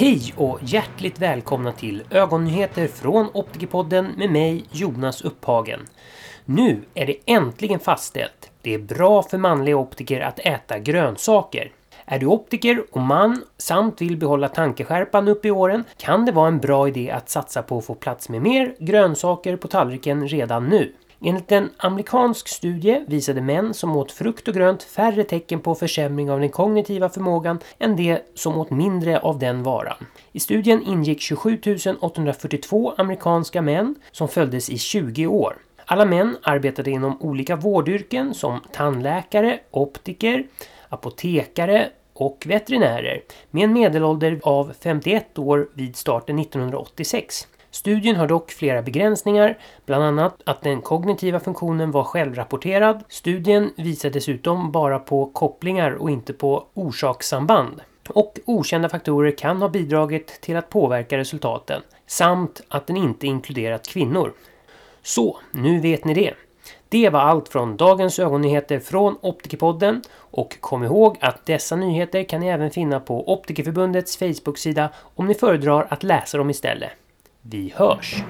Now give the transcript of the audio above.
Hej och hjärtligt välkomna till Ögonnyheter från Optikerpodden med mig Jonas Upphagen. Nu är det äntligen fastställt. Det är bra för manliga optiker att äta grönsaker. Är du optiker och man samt vill behålla tankeskärpan upp i åren kan det vara en bra idé att satsa på att få plats med mer grönsaker på tallriken redan nu. Enligt en amerikansk studie visade män som åt frukt och grönt färre tecken på försämring av den kognitiva förmågan än de som åt mindre av den varan. I studien ingick 27 842 amerikanska män som följdes i 20 år. Alla män arbetade inom olika vårdyrken som tandläkare, optiker, apotekare och veterinärer med en medelålder av 51 år vid starten 1986. Studien har dock flera begränsningar, bland annat att den kognitiva funktionen var självrapporterad. Studien visar dessutom bara på kopplingar och inte på orsakssamband. Och okända faktorer kan ha bidragit till att påverka resultaten, samt att den inte inkluderat kvinnor. Så, nu vet ni det. Det var allt från dagens ögonnyheter från Optikerpodden och kom ihåg att dessa nyheter kan ni även finna på Optikerförbundets Facebook-sida om ni föredrar att läsa dem istället. Vi hörs!